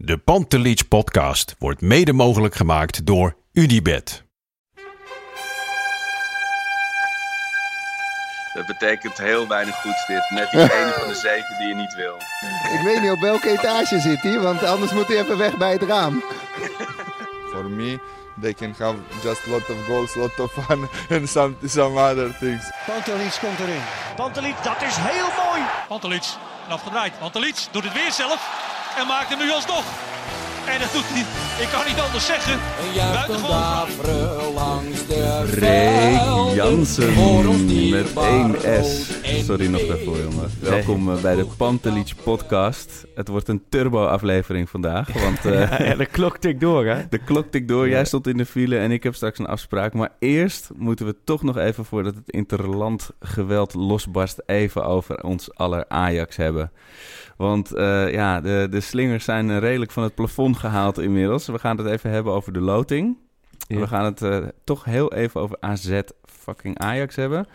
De Pantelich podcast wordt mede mogelijk gemaakt door Unibed. Dat betekent heel weinig goeds dit. Net die ene van de zeven die je niet wil. Ik weet niet op welke etage zit hij, want anders moet hij even weg bij het raam. For me, they can have just a lot of goals, lot of fun and some, some other things. Pantelic komt erin. Pantelic, dat is heel mooi. Pantelic, en afgedraaid. Pantelic doet het weer zelf en maakt hem nu alsnog. En dat doet hij, ik kan niet anders zeggen. Buitengewoon. langs de Ray Jansen met 1S. Sorry nog daarvoor, jongen. Welkom eh, bij de Pantelic podcast. Het wordt een turbo-aflevering vandaag, want... uh, ja, de klok tikt door, hè? De klok tikt door. Jij stond in de file en ik heb straks een afspraak. Maar eerst moeten we toch nog even, voordat het interland geweld losbarst... even over ons aller Ajax hebben. Want uh, ja, de, de slingers zijn redelijk van het plafond gehaald inmiddels. We gaan het even hebben over de loting. We gaan het uh, toch heel even over AZ fucking Ajax hebben.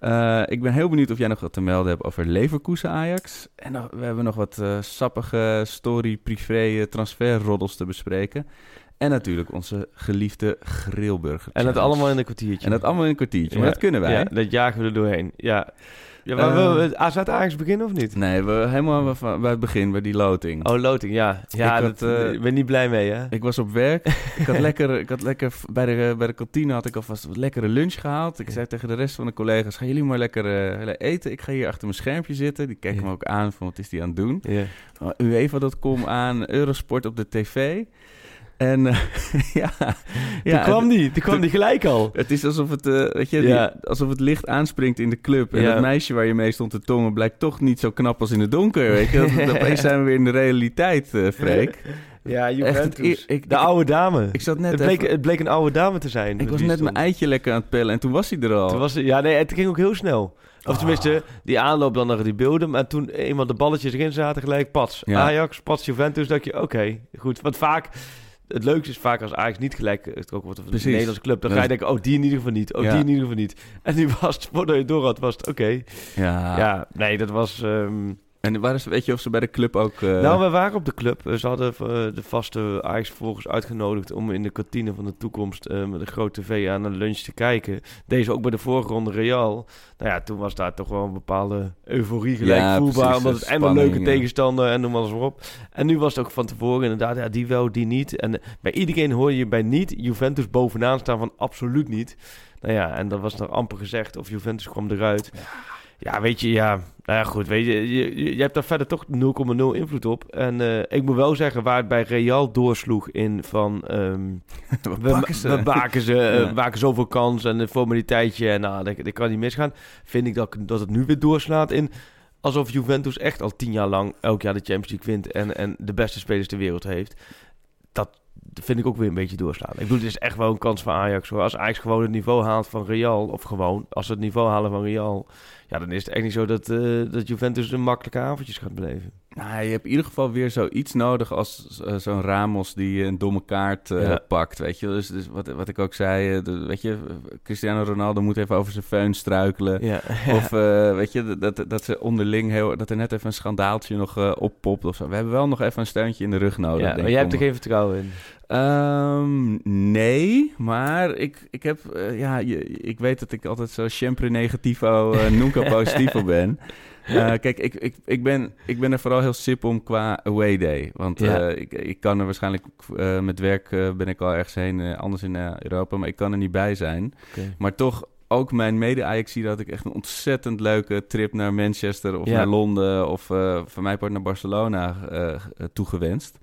Uh, ik ben heel benieuwd of jij nog wat te melden hebt over Leverkusen Ajax. En nog, we hebben nog wat sappige story, privé, transferroddels te bespreken. En natuurlijk onze geliefde grillburger. En dat allemaal in een kwartiertje. En dat allemaal in een kwartiertje. Maar dat kunnen wij. Ja, dat jagen we er doorheen. Ja. Ja, maar uh, we AZ Ajax beginnen of niet? Nee, we helemaal bij het begin, bij die loting. Oh, loting, ja. Ja, ik had, uh, ben niet blij mee, hè? Ik was op werk. ik had lekker, ik had lekker bij, de, bij de kantine had ik alvast een lekkere lunch gehaald. Ik zei tegen de rest van de collega's, gaan jullie maar lekker uh, eten. Ik ga hier achter mijn schermpje zitten. Die kijken me ook aan van, wat is die aan het doen? Yeah. UEFA.com aan, Eurosport op de tv. En uh, ja, ja, die kwam niet. Die kwam niet gelijk al. Het is alsof het, uh, weet je, ja. die, alsof het licht aanspringt in de club. En ja. dat meisje waar je mee stond te tongen blijkt toch niet zo knap als in het donker. Weet je? Dat, opeens zijn we weer in de realiteit, uh, Freek. Ja, Juventus. De oude dame. Ik zat net het, bleek, het bleek een oude dame te zijn. Ik was net mijn eitje lekker aan het pellen en toen was hij er al. Toen was ja, nee, het ging ook heel snel. Of tenminste, die aanloop dan naar die beelden. Maar toen eenmaal de balletjes erin zaten, gelijk pats. Ajax, pats Juventus, dacht je, oké, goed. Want vaak het leukste is vaak als Ajax niet gelijk ook wordt een Nederlandse club. Dan ga je denken, oh, die in ieder geval niet. Oh, die in ieder geval niet. En nu was het, voordat je door had, was het oké. Ja. ja, nee, dat was... Um, en waar is, weet je of ze bij de club ook... Uh... Nou, we waren op de club. Ze hadden uh, de vaste Ajax volgens uitgenodigd om in de kantine van de toekomst uh, met een grote tv aan een lunch te kijken. Deze ook bij de voorgrond Real. Nou ja, toen was daar toch wel een bepaalde euforie gelijk ja, voelbaar. Precies, omdat het en een leuke tegenstander en noem maar eens op. En nu was het ook van tevoren inderdaad, ja, die wel, die niet. En bij iedereen hoor je bij niet Juventus bovenaan staan van absoluut niet. Nou ja, en dat was nog amper gezegd of Juventus kwam eruit. Ja. Ja, weet je, ja. Nou ja, goed, weet je, je, je hebt daar verder toch 0,0 invloed op. En uh, ik moet wel zeggen, waar het bij Real doorsloeg in van... Um, we, ze? we maken ze, ja. uh, maken zoveel kans en een formaliteitje en nou, dat, dat kan niet misgaan. Vind ik dat, dat het nu weer doorslaat in... Alsof Juventus echt al tien jaar lang elk jaar de Champions League wint en, en de beste spelers ter wereld heeft. Dat, vind ik ook weer een beetje doorslaan. Ik bedoel, het is echt wel een kans voor Ajax. Hoor. Als Ajax gewoon het niveau haalt van Real, of gewoon, als ze het niveau halen van Real, ja, dan is het echt niet zo dat, uh, dat Juventus een makkelijke avondjes gaat beleven. Nou, je hebt in ieder geval weer zoiets nodig als uh, zo'n Ramos die een domme kaart uh, ja. pakt, weet je. Dus, dus wat, wat ik ook zei, de, weet je, Cristiano Ronaldo moet even over zijn feun struikelen. Ja. Of weet je, dat, dat ze onderling heel, dat er net even een schandaaltje nog oppopt of zo. We hebben wel nog even een steuntje in de rug nodig. Ja, maar jij hebt er geen vertrouwen in? Um, nee, maar ik, ik heb, ja, je, ik weet dat ik altijd zo sempre negativo, nunca positivo ben. Uh, kijk, ik, ik, ik, ben, ik ben er vooral heel sip om qua away day. Want ja. ik, ik kan er waarschijnlijk, met werk ben ik al ergens heen, anders in Europa, maar ik kan er niet bij zijn. Okay. Maar toch, ook mijn mede-Ajax zie dat ik echt een ontzettend leuke trip naar Manchester of ja. naar Londen of van mij part naar Barcelona toegewenst.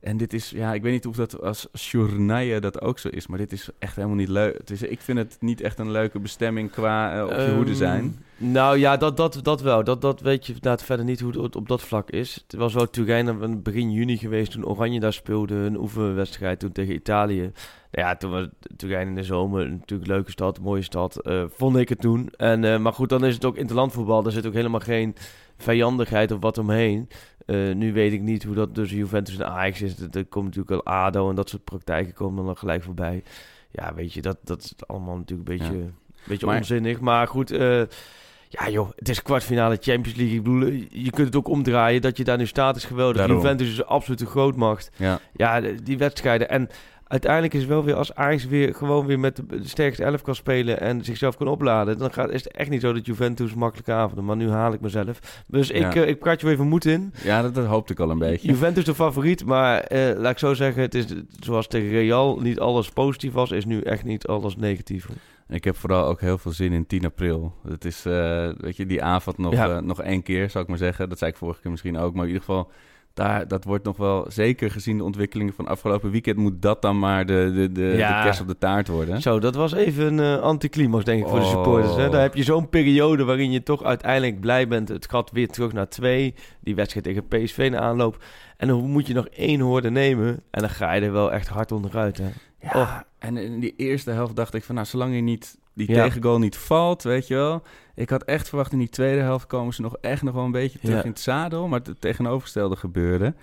En dit is, ja, ik weet niet of dat als journaille dat ook zo is, maar dit is echt helemaal niet leuk. Het is, ik vind het niet echt een leuke bestemming qua uh, op je um, hoede zijn. Nou ja, dat, dat, dat wel. Dat, dat weet je inderdaad verder niet hoe het op dat vlak is. Het was wel Turijn begin juni geweest toen Oranje daar speelde, een oefenwedstrijd toen tegen Italië. Nou ja, toen was Turijn in de zomer natuurlijk een leuke stad, mooie stad, uh, vond ik het toen. En, uh, maar goed, dan is het ook interlandvoetbal. Daar zit ook helemaal geen vijandigheid of wat omheen. Uh, nu weet ik niet hoe dat tussen Juventus en Ajax is. Er komt natuurlijk al ADO en dat soort praktijken komen dan gelijk voorbij. Ja, weet je, dat, dat is allemaal natuurlijk een beetje, ja. beetje maar, onzinnig. Maar goed, uh, Ja joh, het is kwartfinale Champions League. Ik bedoel, je kunt het ook omdraaien dat je daar nu staat is geweldig. Daarom. Juventus is een absolute grootmacht. Ja. Ja, die wedstrijden. En uiteindelijk is het wel weer als Ajax weer gewoon weer met de sterkste elf kan spelen en zichzelf kan opladen. Dan gaat, is het echt niet zo dat Juventus makkelijke avonden. Maar nu haal ik mezelf. Dus ik, Ja. eh, ik praat je even moed in. Ja, dat, dat hoopte ik al een beetje. Juventus de favoriet, maar eh, laat ik zo zeggen, het is zoals tegen Real niet alles positief was, is nu echt niet alles negatief. Ik heb vooral ook heel veel zin in 10 april. Het is, eh, weet je, die avond nog, Ja. nog één keer, zou ik maar zeggen. Dat zei ik vorige keer misschien ook. Maar in ieder geval, daar, dat wordt nog wel, zeker gezien de ontwikkelingen van afgelopen weekend, moet dat dan maar de, de, de, Ja. de kerst op de taart worden. Zo, dat was even een eh, anticlimax, denk ik, voor de Oh. supporters. Hè? Daar heb je zo'n periode waarin je toch uiteindelijk blij bent. Het gaat weer terug naar twee. Die wedstrijd tegen PSV in aanloop. En dan moet je nog één hoorde nemen. En dan ga je er wel echt hard onderuit. Hè? Ja, Oh. en in die eerste helft dacht ik van, nou, zolang je niet, die Ja. tegengoal niet valt, weet je wel. Ik had echt verwacht in die tweede helft komen ze nog echt nog wel een beetje terug Ja. in het zadel. Maar het tegenovergestelde gebeurde.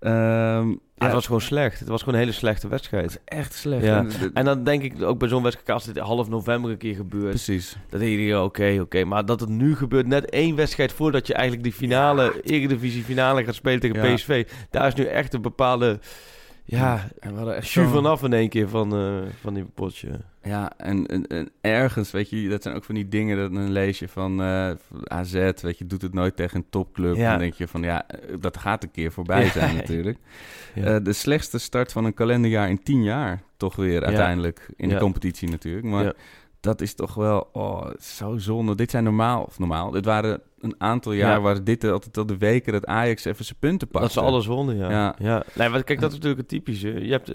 Ja, ja, het was gewoon slecht. Het was gewoon een hele slechte wedstrijd. echt slecht. Ja. En dan denk ik ook bij zo'n wedstrijd, als dit half november een keer gebeurt, precies. dan denk je, oké, oké. Maar dat het nu gebeurt, net één wedstrijd voordat je eigenlijk die finale, Eredivisie finale gaat spelen tegen. PSV. Daar is nu echt een bepaalde, ja, En we hadden echt zo'n- vanaf in één keer van, eh, van die potje. Ja, en, en, en ergens, weet je, dat zijn ook van die dingen, dat dan lees je van eh, AZ, weet je, doet het nooit tegen een topclub. Ja. Dan denk je van, ja, eh, dat gaat een keer voorbij Ja. zijn natuurlijk. Ja. De slechtste start van een kalenderjaar in tien jaar, toch weer uiteindelijk, in de competitie natuurlijk. Maar. Dat is toch wel, oh, zo zonde. Dit zijn normaal, of normaal, dit waren een aantal jaar Ja. waar dit altijd al de weken dat Ajax even zijn punten pakte. Dat ze alles wonnen, ja. Ja. ja. Nee, maar kijk, dat is natuurlijk het typische. Je hebt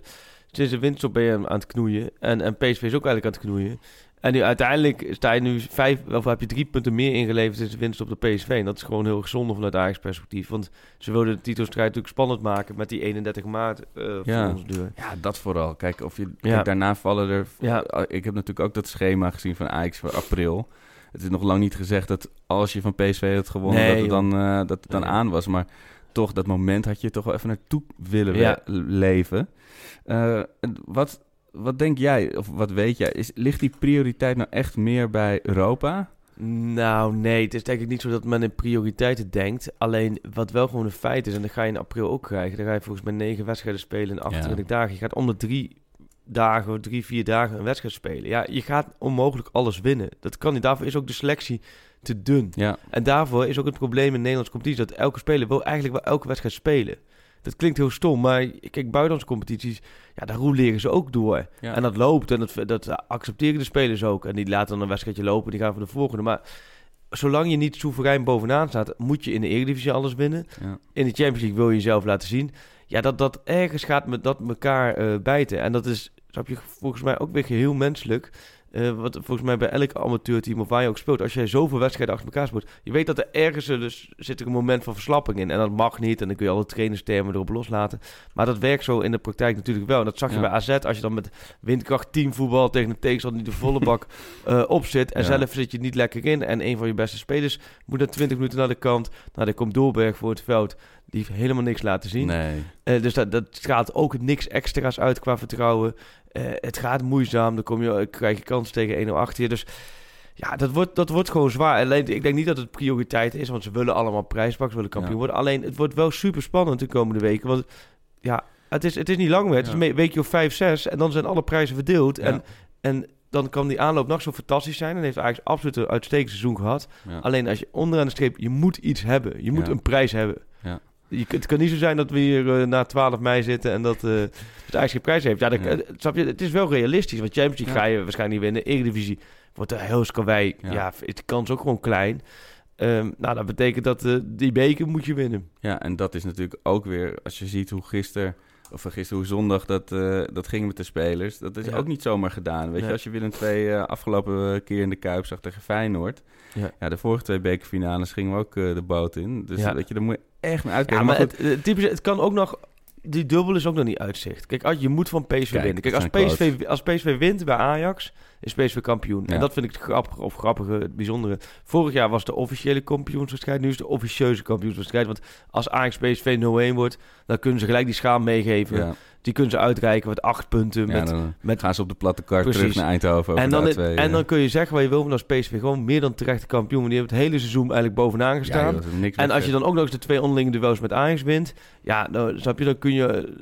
sinds de ben je aan het knoeien. En, en PSV is ook eigenlijk aan het knoeien. En nu uiteindelijk sta je nu vijf, of heb je drie punten meer ingeleverd sinds de winterstop op de PSV. En dat is gewoon heel gezonde vanuit Ajax perspectief. Want ze wilden de titelstrijd natuurlijk spannend maken met die 31 maart eh voor Ja. ons deur. Ja, dat vooral. Kijk, of je, Ja. kijk, daarna vallen er... Ja. Ik heb natuurlijk ook dat schema gezien van Ajax voor april. Het is nog lang niet gezegd dat als je van PSV had gewonnen, Nee, dat het dan, eh, dat het dan Nee. aan was. Maar toch, dat moment had je toch wel even naartoe willen Ja. leven. Eh, wat, wat denk jij, of wat weet jij, is, ligt die prioriteit nou echt meer bij Europa? Nou, nee, het is denk ik niet zo dat men in prioriteiten denkt. Alleen wat wel gewoon een feit is, en dat ga je in april ook krijgen. Dan ga je volgens mij negen wedstrijden spelen in 28 dagen. Je gaat om de drie dagen, drie, vier dagen een wedstrijd spelen. Ja, je gaat onmogelijk alles winnen. Dat kan niet. Daarvoor is ook de selectie te dun. Ja, En daarvoor is ook het probleem in de Nederlandse competitie dat elke speler wil eigenlijk wel elke wedstrijd spelen. Dat klinkt heel stom, maar kijk, buitenlandse competities, ja, daar roleren ze ook door. ja. En dat loopt en dat, dat accepteren de spelers ook. En die laten dan een wedstrijdje lopen, die gaan voor de volgende. Maar zolang je niet soeverein bovenaan staat, moet je in de Eredivisie alles winnen. ja. In de Champions League wil je jezelf laten zien. Ja, dat, dat ergens gaat met dat elkaar eh, bijten. En dat is, snap je, volgens mij ook weer heel menselijk. Eh, wat volgens mij bij elk amateurteam of waar je ook speelt. Als jij zoveel wedstrijden achter elkaar speelt. Je weet dat er ergens er dus, zit er een moment van verslapping in. En dat mag niet. En dan kun je alle trainerstermen erop loslaten. Maar dat werkt zo in de praktijk natuurlijk wel. En dat zag je Ja. bij AZ. Als je dan met windkracht 10 voetbal tegen een tegenstander die de volle bak eh, op zit. En Ja. zelf zit je niet lekker in. En een van je beste spelers moet na 20 minuten naar de kant. Nou, dan komt Doorberg voor het veld. Die heeft helemaal niks laten zien. Nee. Eh, dus dat, dat straalt ook niks extra's uit qua vertrouwen. Eh, het gaat moeizaam. Dan kom je, krijg je kans tegen 1-0 achter je. Dus ja, dat wordt, dat wordt gewoon zwaar. Alleen, ik denk niet dat het prioriteit is. Want ze willen allemaal prijspakken. Ze willen kampioen Ja. worden. Alleen, het wordt wel super spannend de komende weken. Want ja, het is, het is niet lang meer. Het Ja. is een weekje of 5, 6. En dan zijn alle prijzen verdeeld. Ja. En, en dan kan die aanloop nog zo fantastisch zijn. En heeft eigenlijk absoluut een uitstekend seizoen gehad. Alleen als je onderaan de streep, je moet iets hebben. Je moet een prijs hebben. Je, het kan niet zo zijn dat we hier eh, na 12 mei zitten en dat eh, het eigenlijk geen prijs heeft. Ja, dat, Ja. eh, snap je? Het is wel realistisch, want Champions League ga je waarschijnlijk niet winnen. Eredivisie wordt er heel skawij. Ja. Ja. de kans ook gewoon klein. Ehm, nou, dat betekent dat die beker moet je winnen. Ja, en dat is natuurlijk ook weer, als je ziet hoe gisteren, of gisteren hoe zondag dat, dat ging met de spelers, dat is Ja. ook niet zomaar gedaan. Weet Nee. je, als je Willem II eh afgelopen keer in de Kuip zag tegen Feyenoord, Ja. ja, de vorige twee bekerfinales gingen we ook de boot in. Dus Ja. weet je, daar moet je echt naar Ja, uitkijken. maar maar goed, het, het, typische, het kan ook nog... Die dubbel is ook nog niet uitzicht. Kijk, als, je moet van PSV Kijk, winnen. Kijk, als PSV, als PSV wint bij Ajax, is PSV kampioen. Ja. En dat vind ik het grappige, of grappige, het bijzondere. Vorig jaar was de officiële kampioenswedstrijd. Nu is de officieuze kampioenswedstrijd. Want als Ajax PSV 0-1 wordt, dan kunnen ze gelijk die schaam meegeven. ja, Die kunnen ze uitreiken met acht punten. Met, met- gaan ze op de platte kar terug naar Eindhoven over en, dan, de het- A2, en dan kun je zeggen wat je wil, maar dan is PSV gewoon meer dan terecht kampioen. Want die hebben het hele seizoen eigenlijk bovenaan Ja, gestaan. joh, dat en als je dan ook nog eens de twee onderlinge duels met Ajax wint, ja, dan, snap je, dan kun je...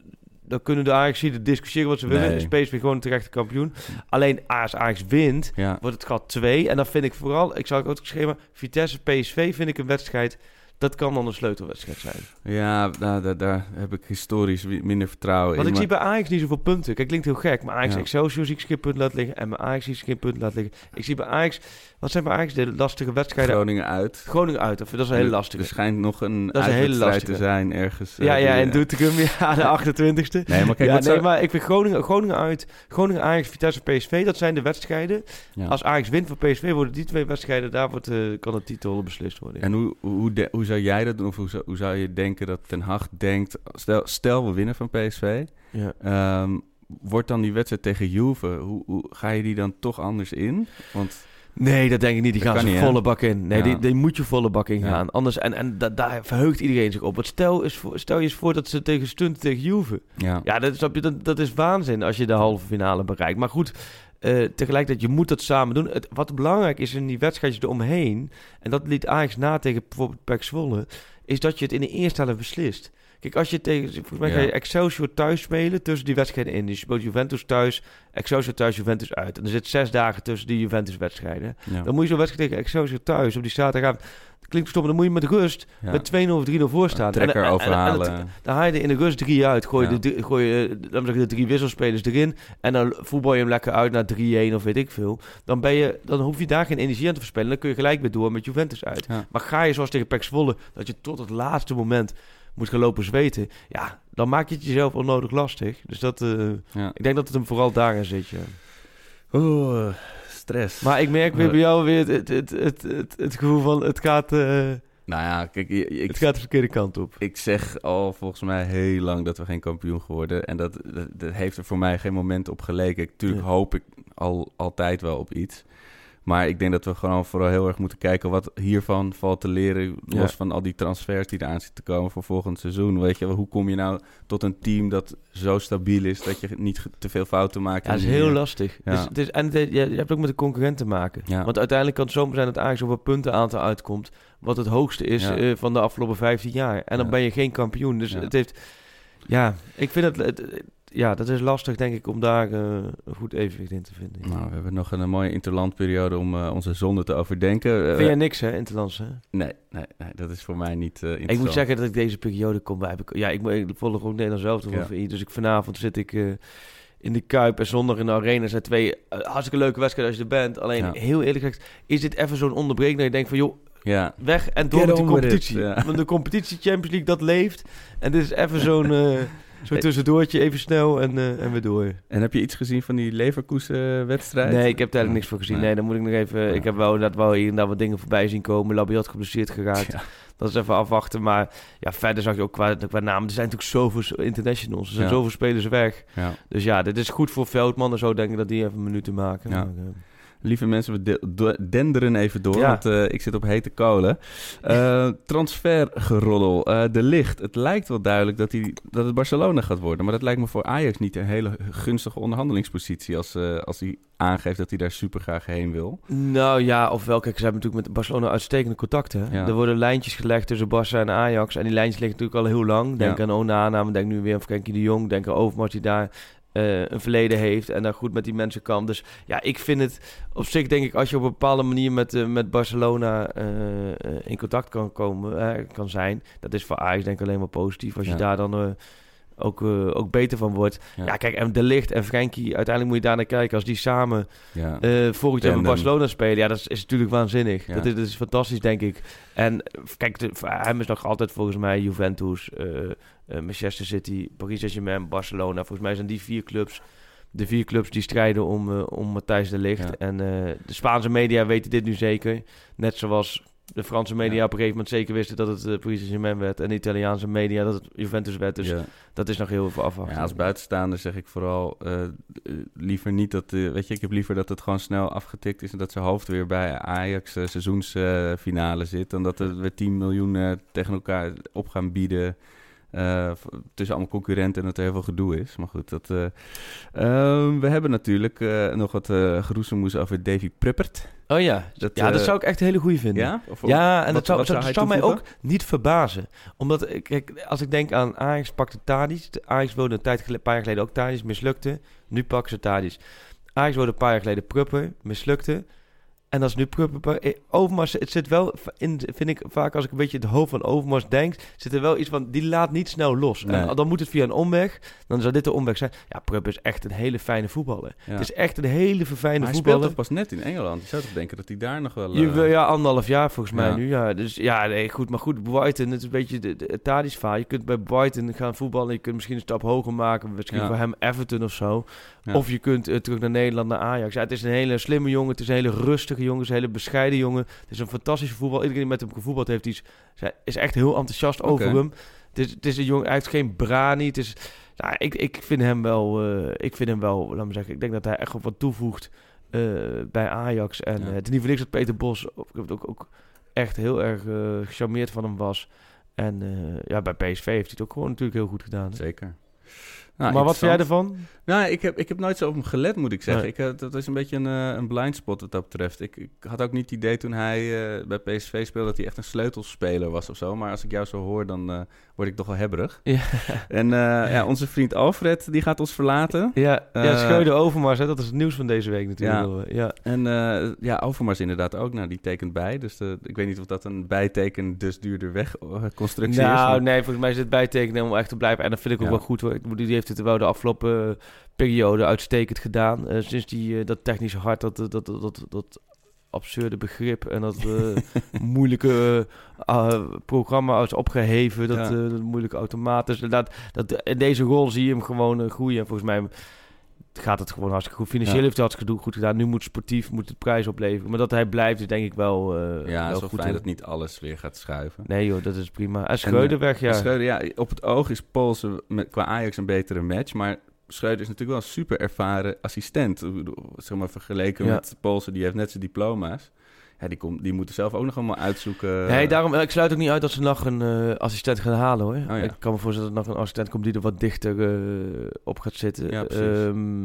Dan kunnen de Ajax discussiëren wat ze willen. Nee. Is PSV gewoon een terechte kampioen. Alleen als Ajax wint, Ja. wordt het gat 2. En dan vind ik vooral, ik zou ook geschreven, Vitesse PSV vind ik een wedstrijd. Dat kan dan een sleutelwedstrijd zijn. Ja, nou, daar, daar heb ik historisch minder vertrouwen Want in. ik zie bij Ajax niet zoveel punten. Kijk, klinkt heel gek, maar Ajax Ja. Excelsior zie ik geen punt laten liggen. En bij Ajax zie ik geen punt laten liggen. Ik zie bij Ajax, wat zijn bij Ajax de lastige wedstrijden? Groningen uit. Groningen uit, of dat is een hele lastige. Er schijnt nog een Dat is een hele uitwedstrijd te lastige. zijn ergens. eh, ja, ja, die, en eh, Doetinchem, ja, de 28e. Nee, maar kijk, ja, nee, zou- maar ik vind Groningen, Groningen uit, Groningen, Ajax, Vitesse, PSV, dat zijn de wedstrijden. Ja. Als Ajax wint van PSV, worden die twee wedstrijden, daar wordt, eh, kan de titel beslist worden. En hoe, hoe, de- hoe zou jij dat doen? Of hoe zou, hoe zou je denken dat Ten Hag denkt... Stel, stel we winnen van PSV. Ja. ehm, wordt dan die wedstrijd tegen Juve... Hoe, hoe ga je die dan toch anders in? Want Nee, dat denk ik niet. Die Dat gaan ze niet, hè? volle bak in. Nee, Ja. die, die moet je volle bak in Ja. gaan. Anders, en en da- daar verheugt iedereen zich op. Want stel, voor, stel je eens voor dat ze tegen stunten tegen Juve. ja, Ja, dat, je, dat, dat is waanzin als je de halve finale bereikt. Maar goed, eh, tegelijkertijd, je moet dat samen doen. Het, wat belangrijk is in die wedstrijdjes eromheen... en dat liet Ajax na tegen bijvoorbeeld PEC Zwolle... is dat je het in de eerste helft beslist. Kijk, als je tegen... Volgens mij ga je Excelsior thuis spelen tussen die wedstrijden in. Dus je speelt Juventus thuis, Excelsior thuis, Juventus uit. En er zit zes dagen tussen die Juventus-wedstrijden. Dan moet je zo'n wedstrijd tegen Excelsior thuis op die zaterdagavond... Dat klinkt stom, dan moet je met rust met 2-0 of 3-0 voor staan. trekker En- en- en- en het- overhalen. dan haal je er in de rust drie uit. Gooi je, de, drie- gooi je eh, dan zeg de drie wisselspelers erin. En dan voetbal je hem lekker uit naar 3-1 of weet ik veel. Dan, ben je, dan hoef je daar geen energie aan te verspillen. Dan kun je gelijk weer door met Juventus uit. Ja. Maar ga je zoals tegen PEC Zwolle... dat je tot het laatste moment moet gaan lopen zweten... ja, dan maak je het jezelf onnodig lastig. Dus dat, eh, Ja. ik denk dat het hem vooral daarin zit, ja. Oeh, stress. Maar ik merk weer bij jou weer het, het, het, het, het gevoel van... het gaat, eh, nou ja, kijk, ik, het gaat de verkeerde kant op. ik zeg al volgens mij heel lang dat we geen kampioen geworden. En dat, dat, dat heeft er voor mij geen moment op geleken. Tuurlijk Ja. hoop ik al, altijd wel op iets. Maar ik denk dat we gewoon vooral heel erg moeten kijken wat hiervan valt te leren. Los Ja. van al die transfers die eraan zitten te komen voor volgend seizoen. Weet je, hoe kom je nou tot een team dat zo stabiel is dat je niet te veel fouten maakt? Ja, dat is heel lastig. Ja. Dus, het is, en het- je, hebt ook met de concurrent te maken. Ja. Want uiteindelijk kan het zomaar zijn dat op een puntenaantal uitkomt... wat het hoogste is eh, van de afgelopen 15 jaar. En dan ben je geen kampioen. Dus het heeft... Ja, ik vind het... het- ja, dat is lastig, denk ik, om daar eh, een goed evenwicht in te vinden. Nou, we hebben nog een, mooie interlandperiode om eh, onze zonde te overdenken. Eh, Vind jij niks, hè, Interlands, hè? nee, nee, nee, dat is voor mij niet eh Ik moet zeggen dat ik deze periode kom bij. Heb ik, ja, ik, ik volg ook Nederlands zelf van Ja. VI. Dus ik, vanavond zit ik eh, in de Kuip en zondag in de Arena. zijn twee hartstikke leuke wedstrijden als je er bent. Alleen, Ja. heel eerlijk gezegd, is dit even zo'n onderbreking dat je denkt van... joh, Ja, weg en door Get met it, competitie. ja. Want de competitie Champions League, dat leeft. En dit is even zo'n zo'n tussendoortje, even snel en, eh, en weer door. En heb je iets gezien van die Leverkusen-wedstrijd? Nee, ik heb daar eigenlijk niks voor gezien. Nee. Dan moet ik nog even... Ik heb wel inderdaad wel hier en daar wat dingen voorbij zien komen. Labiat geblesseerd geraakt. Ja. Dat is even afwachten. Maar ja, verder zag je ook qua, qua naam. Er zijn natuurlijk zoveel internationals. Er zijn Ja. zoveel spelers weg. Ja. Dus ja, dit is goed voor Veldman en zo. Denk ik dat die even minuten maken. Ja. Maar, eh, Lieve mensen, we denderen even door, Ja. want eh, ik zit op hete kolen. Eh transfergeroddel, eh, de licht. Het lijkt wel duidelijk dat, hij, dat het Barcelona gaat worden. Maar dat lijkt me voor Ajax niet een hele gunstige onderhandelingspositie... als, als hij aangeeft dat hij daar super graag heen wil. Nou ja, ofwel, kijk, ze hebben natuurlijk met Barcelona uitstekende contacten. Ja. Er worden lijntjes gelegd tussen Barça en Ajax. En die lijntjes liggen natuurlijk al heel lang. Denk Ja. aan Onana, denk nu weer aan Frenkie de Jong. Denk aan Overmars die daar eh, een verleden heeft en daar goed met die mensen kan. Dus ja, ik vind het op zich, denk ik, als je op een bepaalde manier met, eh, met Barcelona eh, in contact kan komen, kan zijn. Dat is voor Ajax denk ik alleen maar positief. Als Ja. je daar dan... ook, eh, ook beter van wordt. Ja. Ja. kijk, en De Ligt en Frenkie, uiteindelijk moet je daar naar kijken. Als die samen Ja. eh volgend jaar bij Tandem. Barcelona spelen. Ja, dat is, is natuurlijk waanzinnig. Ja. Dat, is, dat is fantastisch, denk ik. En eh, kijk, de, hem is nog altijd volgens mij Juventus, Manchester City, Paris Saint-Germain, Barcelona. Volgens mij zijn die vier clubs de vier clubs die strijden om, eh, om Matthijs de Ligt. Ja. En de Spaanse media weten dit nu zeker. Net zoals de Franse media Ja. op een gegeven moment zeker wisten dat het eh, Paris Saint-Germain werd. En de Italiaanse media dat het Juventus werd. Dus ja. dat is nog heel veel afwachten. Ja, als buitenstaander zeg ik vooral eh, eh, liever niet dat... weet je, ik heb liever dat het gewoon snel afgetikt is... en dat zijn hoofd weer bij Ajax seizoensfinale zit... dan dat er weer 10 miljoen tegen elkaar op gaan bieden... eh, tussen allemaal concurrenten en dat er heel veel gedoe is. Maar goed, dat, eh, ehm, we hebben natuurlijk eh, nog wat uh, geroezemoes over Davy Pruppert. Oh ja, Dat, ja, dat zou ik echt een hele goede vinden. Ja? Of- Ja, en wat- dat zou, mij ook niet verbazen. Omdat, kijk, als ik denk aan Ajax pakte Tadic. de Ajax wilde een tijd gele- paar jaar geleden ook Tadic, mislukte. Nu pakken ze Tadic. Ajax wilde een paar jaar geleden Prupper, mislukte. En dat is nu eh, Overmars, het zit wel, in, vind ik vaak als ik een beetje het hoofd van Overmars denk, zit er wel iets van, die laat niet snel los. Nee. En dan moet het via een omweg. Dan zou dit de omweg zijn. Ja, Prupper is echt een hele fijne voetballer. Ja. Het is echt een hele verfijne Maar hij speelt voetballer. toch pas net in Engeland? Je zou toch denken dat hij daar nog wel... Je, eh, ja, anderhalf jaar volgens mij Ja. nu. Ja. Dus ja, nee, goed. Maar goed, Brighton, het is een beetje de, de Tadic verhaal. Je kunt bij Brighton gaan voetballen. Je kunt misschien een stap hoger maken. Misschien Ja. voor hem Everton of zo. Of je kunt eh, terug naar Nederland, naar Ajax. Ja, het is een hele slimme jongen. Het is een hele rustige jongen. Het is een hele bescheiden jongen. Het is een fantastische voetbal. Iedereen die met hem gevoetbald heeft, die is, is echt heel enthousiast over hem. Het is, het is een jongen, hij heeft geen brani. Het is, nou, ik, ik vind hem wel, eh, ik vind hem wel, laat me zeggen, ik denk dat hij echt wat toevoegt eh, bij Ajax. En Ja. het is niet voor niks dat Peter Bos ook, ook, ook echt heel erg eh, gecharmeerd van hem was. En ja, bij PSV heeft hij het ook gewoon natuurlijk heel goed gedaan. Zeker. Nou, maar wat vind jij ervan? Nou, ik heb, ik heb nooit zo op hem gelet, moet ik zeggen. Nee. Ik, eh, dat is een beetje een, eh, een blind spot wat dat betreft. Ik, ik had ook niet het idee toen hij eh, bij PSV speelde dat hij echt een sleutelspeler was of zo. Maar als ik jou zo hoor, dan word ik toch wel hebberig. Ja, En ja, onze vriend Alfred, die gaat ons verlaten. ja, ja Scheuder Overmars, hè, dat is het nieuws van deze week natuurlijk. Ja. ja. En ja, Overmars inderdaad ook. Nou, die tekent bij. Dus de, ik weet niet of dat een bijteken dus duurder weg constructie is. Nou, maar- nee, volgens mij is het bijtekenen om echt te blijven. En dat vind ik ook Ja. wel goed hoor. Ik bedoel, Die heeft het wel de afgelopen eh, periode uitstekend gedaan. Eh, sinds die, eh, dat technische hart, dat, dat, dat, dat, dat absurde begrip en dat eh, moeilijke eh, programma is opgeheven. Dat, Ja. dat moeilijke automaten. Dus dat, dat, in deze rol zie je hem gewoon groeien. En volgens mij gaat het gewoon hartstikke goed. Financieel Ja. heeft hij hartstikke goed gedaan. Nu moet sportief moet het prijs opleveren. Maar dat hij blijft is denk ik wel, eh ja, wel goed. fijn hoor. dat niet alles weer gaat schuiven. Nee joh, dat is prima. En En, Schreuder eh, weg, ja. Schreuder, ja, op het oog is Poolsen met, qua Ajax een betere match. Maar Schreuder is natuurlijk wel een super ervaren assistent. Zeg maar vergeleken Ja. met Poolsen, die heeft net zijn diploma's. Ja, die, komt, die moeten zelf ook nog allemaal uitzoeken. Nee, daarom, ik sluit ook niet uit dat ze nog een eh, assistent gaan halen hoor. ja. Ik kan me voorstellen dat er nog een assistent komt die er wat dichter eh, op gaat zitten. Ja. Ehm,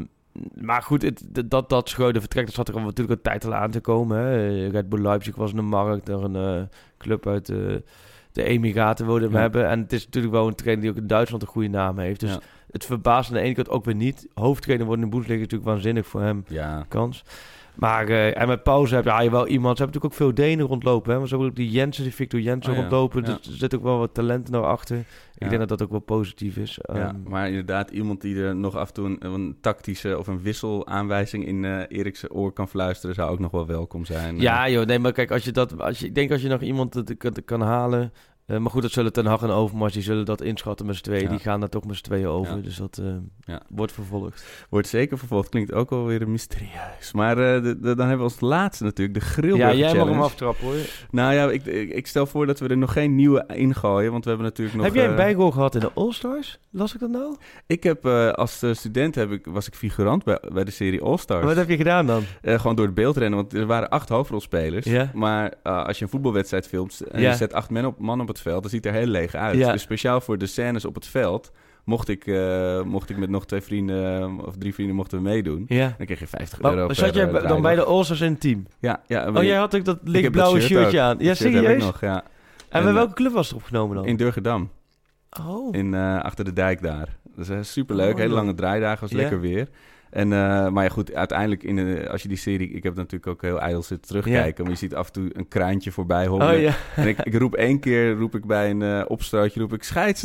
maar goed, het, dat, dat Schreuder vertrekt, dat zat er natuurlijk een tijd al aan te komen. Hè. Red Bull Leipzig was in de markt, er een eh, club uit eh, de Emiraten wilde hem Ja. hebben. En het is natuurlijk wel een trainer die ook in Duitsland een goede naam heeft. Dus het verbaast aan de ene kant ook weer niet. Hoofdtrainer worden in de Bundesliga is natuurlijk waanzinnig voor hem Ja, kans. Maar uh, en met pauze heb je, ja, je wel iemand. Ze hebben natuurlijk ook veel Denen rondlopen. Hè? Maar ze hebben ook die Jensen, die Victor Jensen Oh, rondlopen. Ja. Dus er zit ook wel wat talent naar achter. Ik denk dat dat ook wel positief is. ja, Ehm, maar inderdaad, iemand die er nog af en toe een, een tactische of een wisselaanwijzing in eh Erikse oor kan fluisteren, zou ook nog wel welkom zijn. ja, joh, nee, maar kijk, als je dat, als je, ik denk als je nog iemand dat kan, kan halen. Eh, maar goed, dat zullen Ten Hag en Overmars, die zullen dat inschatten met z'n tweeën. Ja. Die gaan daar toch met z'n tweeën over. Ja. Dus dat eh, Ja. wordt vervolgd. Wordt zeker vervolgd. Klinkt ook alweer mysterieus. Maar eh, de- de- dan hebben we als laatste natuurlijk de Grillburger ja, jij mag Challenge. hem aftrappen hoor. Nou ja, ik, ik, ik stel voor dat we er nog geen nieuwe ingooien, want we hebben natuurlijk nog... heb jij een bijgoal gehad in de All-Stars? Las ik dat nou? Ik heb eh, als student heb ik, was ik figurant bij, bij de serie All Stars. Wat heb je gedaan dan? Eh, gewoon door het beeld rennen, want er waren acht hoofdrolspelers. Ja. Maar eh, als je een voetbalwedstrijd filmt en Ja. je zet acht man op, man op het veld, dan ziet het er heel leeg uit. Ja. Dus speciaal voor de scènes op het veld mocht ik, eh, mocht ik met nog twee vrienden of drie vrienden mochten we meedoen. Ja. Dan kreeg je 50 Maar, euro. zat jij eh, dan bij de All-Stars in het team? Ja, ja. Oh, jij had ook dat lichtblauwe dat shirt shirtje ook. aan. Ja, Dat serieus? nog, ja. En, En, bij eh, welke club was er opgenomen dan? In Durgedam. oh. In, achter de dijk daar. Dat is uh, superleuk. Oh, Hele lange draaidagen. Was Ja. lekker weer. En, eh, maar ja, goed, uiteindelijk, in de, als je die serie... Ik heb natuurlijk ook heel ijdel zitten terugkijken. Maar je ziet af en toe een kraantje voorbij hobbelen. oh ja. En ik, ik roep één keer, roep ik bij een opstootje, roep ik scheids.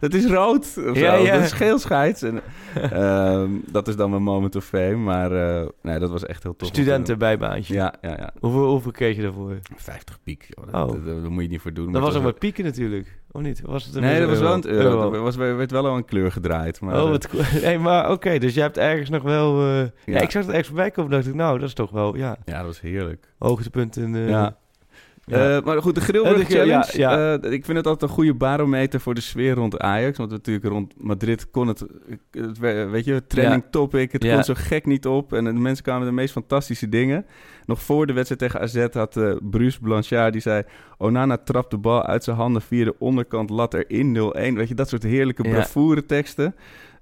dat is rood. Of Ja, zo. Dat is geel scheids. En, ehm, dat is dan mijn moment of fame. Maar eh, nee, dat was echt heel tof. Studentenbijbaantje. Ja, ja, ja. Hoeveel, hoeveel kreeg je daarvoor? 50 piek. Joh. Oh. Dat, dat moet je niet voor doen. Dat was ook met pieken natuurlijk. Of niet? Was het een Nee, dat was wel een euro? euro. Er was, werd wel al een kleur gedraaid. Maar, oh, eh, wat cool. Nee, maar oké, dus jij hebt ergens nog wel... eh, ja. Ja. ik zag het ergens voorbij komen dacht ik, nou, dat is toch wel, ja, Ja, dat was heerlijk. hoogtepunt in... eh, ja. Ja. Eh, maar goed, de Grillburg Eh, de ja, Challenge. ja. eh, ik vind het altijd een goede barometer voor de sfeer rond Ajax. Want natuurlijk rond Madrid kon het, het we- weet je, trending topic. Het kon zo gek niet op. En de mensen kwamen de meest fantastische dingen. Nog voor de wedstrijd tegen AZ had eh Bruce Blanchard, die zei... Onana trapt de bal uit zijn handen via de onderkant, lat erin 0-1. Weet je, dat soort heerlijke bravoure teksten.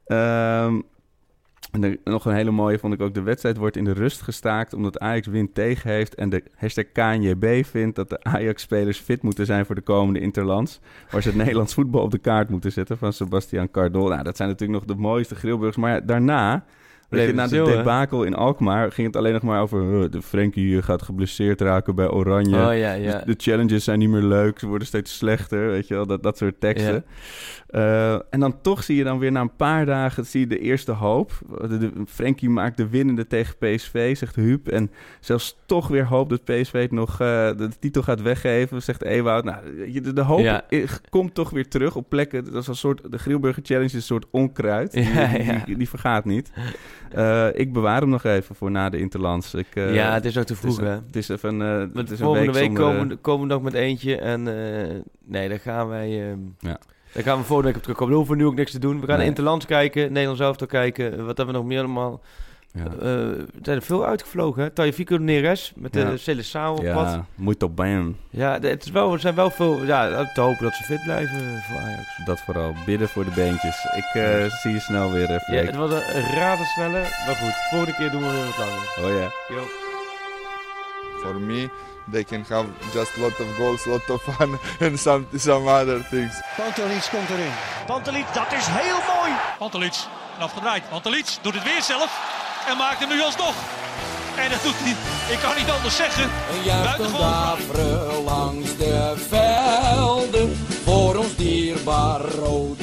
Ehm, en nog een hele mooie vond ik ook. De wedstrijd wordt in de rust gestaakt omdat Ajax wind tegen heeft. En de hashtag KNJB vindt dat de Ajax-spelers fit moeten zijn voor de komende Interlands. Waar ze het Nederlands voetbal op de kaart moeten zetten van Sebastian Cardol. Nou, dat zijn natuurlijk nog de mooiste grillburgers. Maar daarna... Weet je, Bleef na de debakel in Alkmaar ging het alleen nog maar over... eh, de Frenkie eh, gaat geblesseerd raken bij Oranje. Oh ja, ja. Dus de challenges zijn niet meer leuk, ze worden steeds slechter, weet je wel, dat, dat soort teksten. Eh, en dan toch zie je dan weer na een paar dagen zie je de eerste hoop. De, de, Frenkie maakt de winnende tegen PSV, zegt Huub. En zelfs toch weer hoop dat PSV het nog de titel gaat weggeven, zegt Ewout. Nou, de, de hoop komt toch weer terug op plekken. Dat is een soort, de Grilburger Challenge is een soort onkruid. Die- die vergaat niet. Eh, ik bewaar hem nog even voor na de Interlands. Ik, eh, ja, het is ook te het is, vroeg, hè? het is even eh, het is een volgende week, zonder, komen, we- komen we nog met eentje. En nee, daar gaan wij... ehm, Ja. Daar gaan we volgende week op terugkomen. Dan hoeven we nu ook niks te doen. We gaan Nee. Interlands kijken, Nederlands elftal kijken. Wat hebben we nog meer allemaal? Ja. Eh, er zijn er veel uitgevlogen, hè? Tagliafico Neres met de Ja. Op pad. Ja, moet op bam. Ja, het is wel, er zijn wel veel... Ja, te hopen dat ze fit blijven voor Ajax. Dat vooral. Bidden voor de beentjes. Ik eh, zie je snel weer, eh, Ja, het was een razendsnelle, maar goed. Volgende keer doen we weer wat langer. Oh ja. Yo. For me, they can have just lot of goals, lot of fun, and some some other things. Pantelic komt erin. Pantelic, dat is heel mooi. Pantelic, afgedraaid. Pantelic doet het weer zelf en maakt hem nu alsnog. En dat doet hij, ik kan niet anders zeggen, buitengewoon. langs de velden, voor ons dierbaar rood